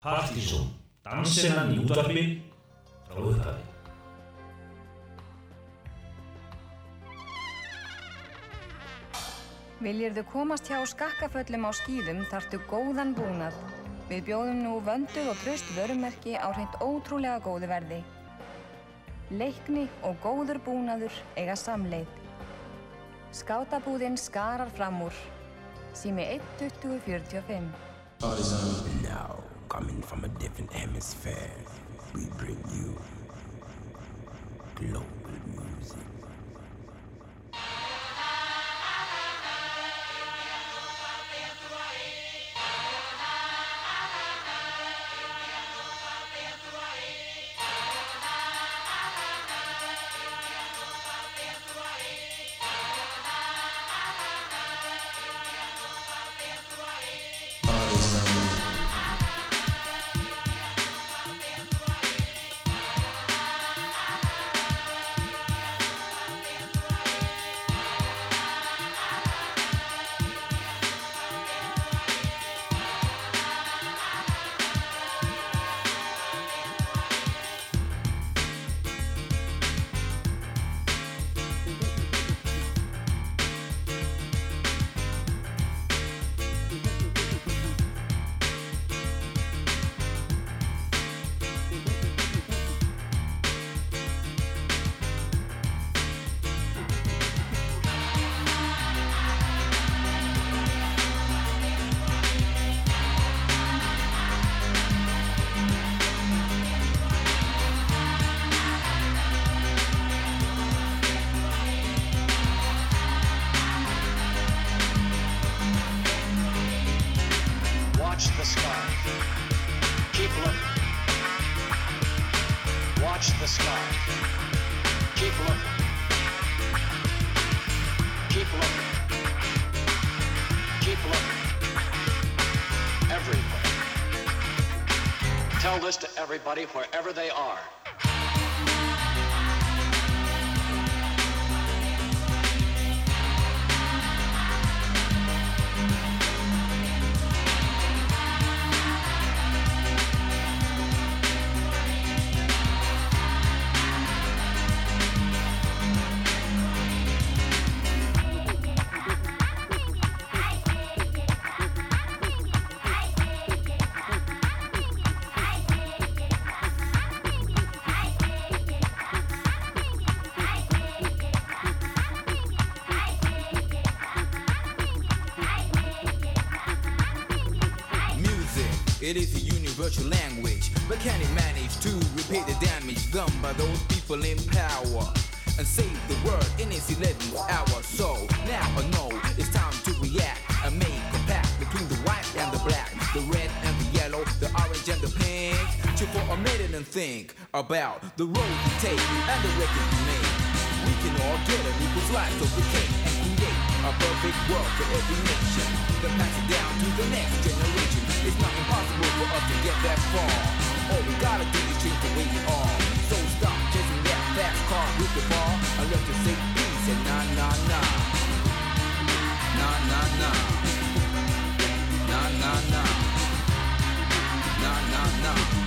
Partizón, dansinnan í útvarpi frá upphafi. Viljirðu komast hjá skakkaföllum á skýðum þartu góðan búnað. Við bjóðum nú vönduð og tröst vörumerki á hreint ótrúlega góðu verði. Leikni og góður búnaður eiga samleið. Skátabúðinn skarar fram úr. Sími 1.2045. Now, coming from a different hemisphere, we bring you global about the road we take and the record we make. We can all get an equal slice of the cake and create a perfect world for every nation. Then pass it down to the next generation. It's not impossible for us to get that far. All we gotta do is change the way we are. So stop chasing that fast car with the bar and learn to say peace and nah nah nah. Nah nah nah. Nah nah nah. Nah nah nah.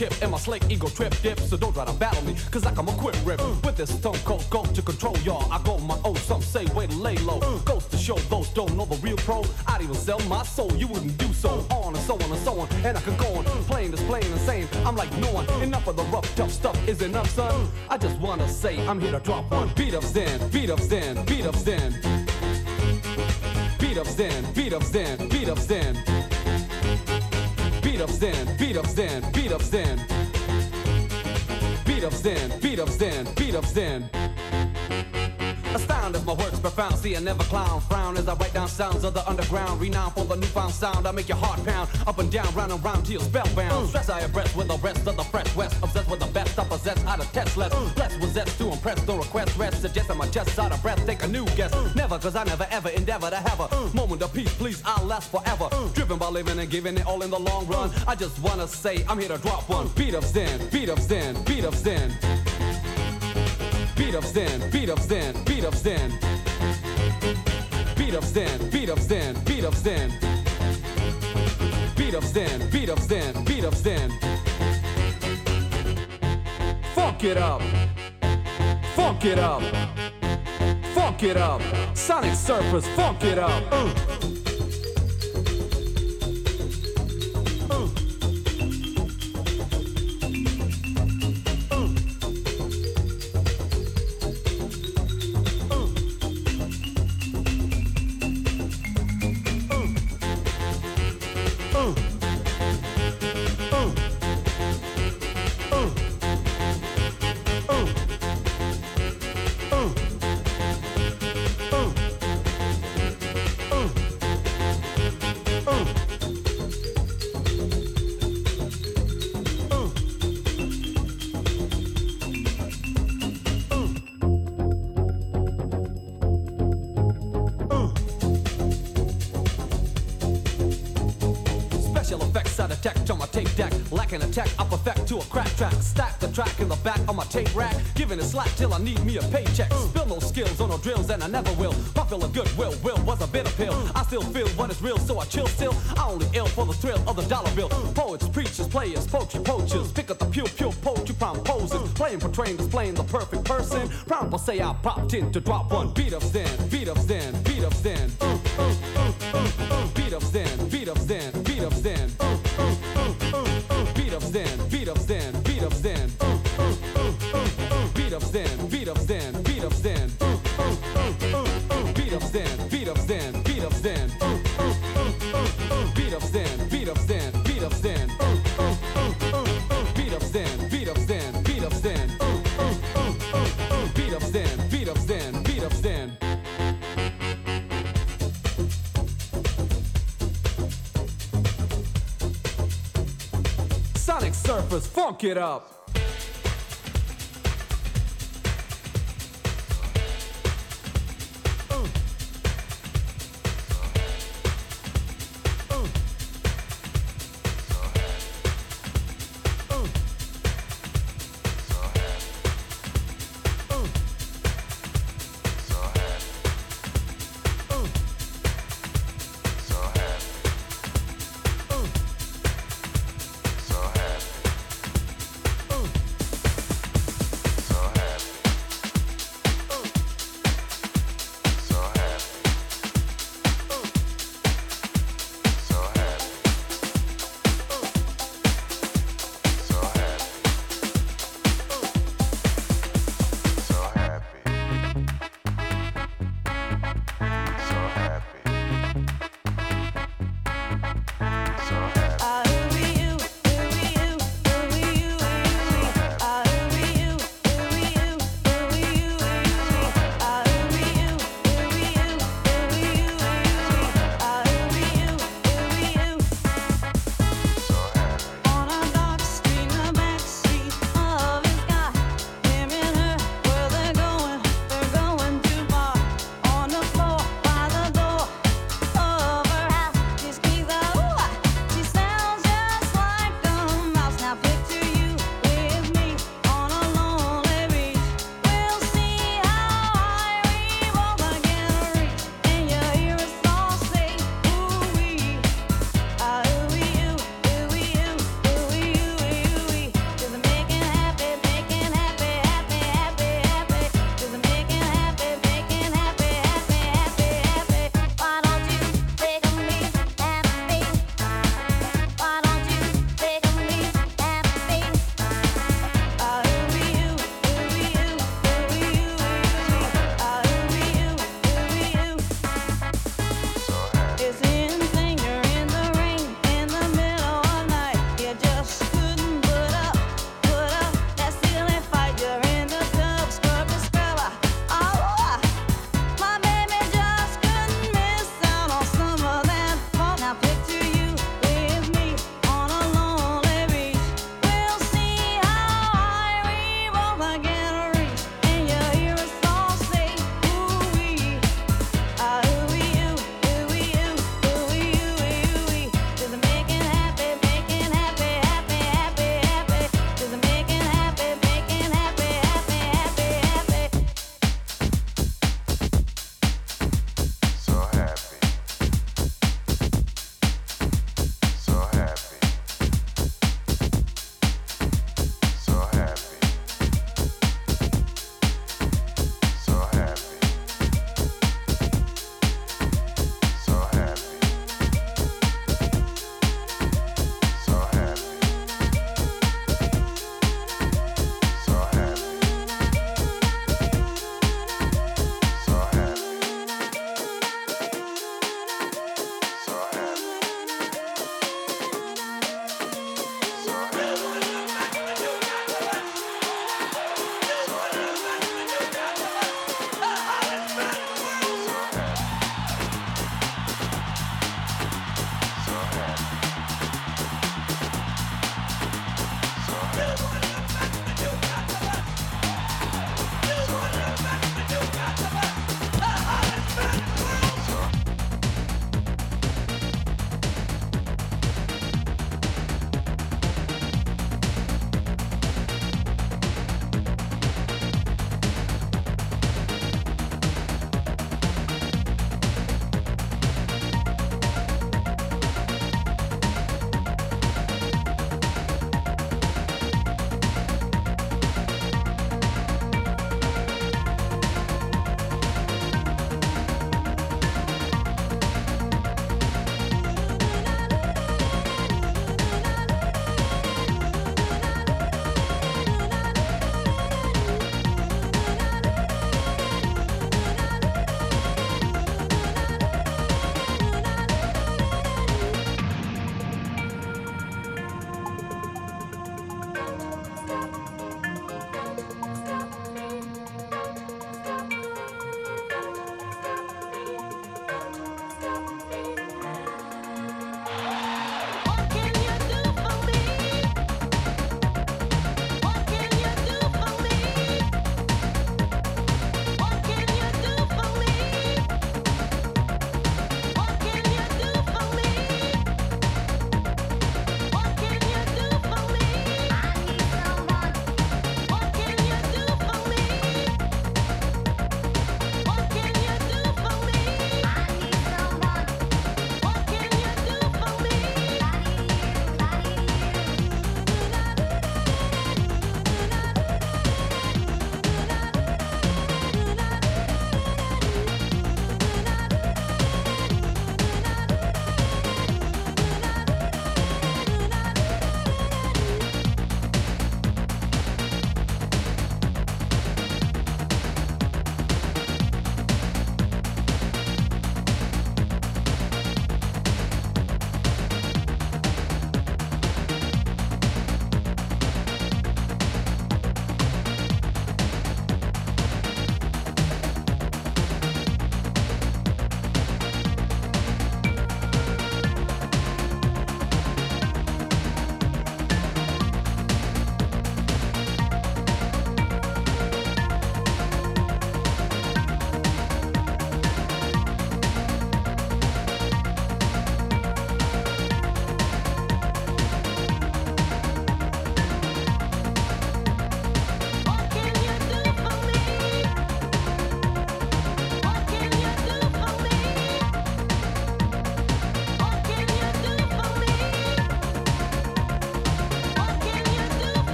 Tip and my slick ego trip dip. So don't try to battle me, cause I come a quick rip. Uh. With this stone cold go to control y'all. I go my own, some say way to lay low. Uh. Goes to show those don't know the real pro. I'd even sell my soul, you wouldn't do so. Uh. On and so on and so on, and I could go on. Plain is plain and sane, I'm like no one. Enough of the rough, tough stuff is enough, son. I just wanna say I'm here to drop one. Beat up Zen, beat up Zen, beat up Zen. Beat up Zen, beat up Zen, beat up Zen. Beat up Zen, beat up Zen, beat up Zen. Beat up Zen, beat up Zen, beat up Zen. Astound as my works profound, see I never clown. Frown as I write down sounds of the underground. Renowned for the newfound sound, I make your heart pound. Up and down, round and round till you're spellbound. Stress I abreast with the rest of the fresh west. Obsessed with the best I possess, how to test less. Blessed with zest to impress, no request rest. Suggest my chest out of breath, take a new guess. Never, cause I never ever endeavor to have a moment of peace, please, I'll last forever. Driven by living and giving it all in the long run. I just wanna say, I'm here to drop one. Beat up Zen, beat up Zen, beat up Zen. Beat up Zen, beat up Zen, beat up Zen. Beat up Zen, beat up Zen, beat up Zen. Beat up Zen, beat up Zen, beat up Zen. Funk it up. Funk it up. Funk it up. Sonic Surfers, funk it up. Uh. Tape deck. Lacking attack, I perfect to a crack track. Stack the track in the back of my tape rack. Giving it slack till I need me a paycheck. Spill no skills on no drills, and I never will. My feel of goodwill, will Will was a bitter pill. I still feel what is real, so I chill still. I only ill for the thrill of the dollar bill. Poets, preachers, players, poetry, poachers. Pick up the pure, pure poetry, prime poses. Playing, portraying, displaying the perfect person. Proud say I popped in to drop one. Beat ups then, beat ups then, beat ups then. It up.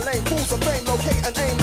the lane, fools of fame, locate and aim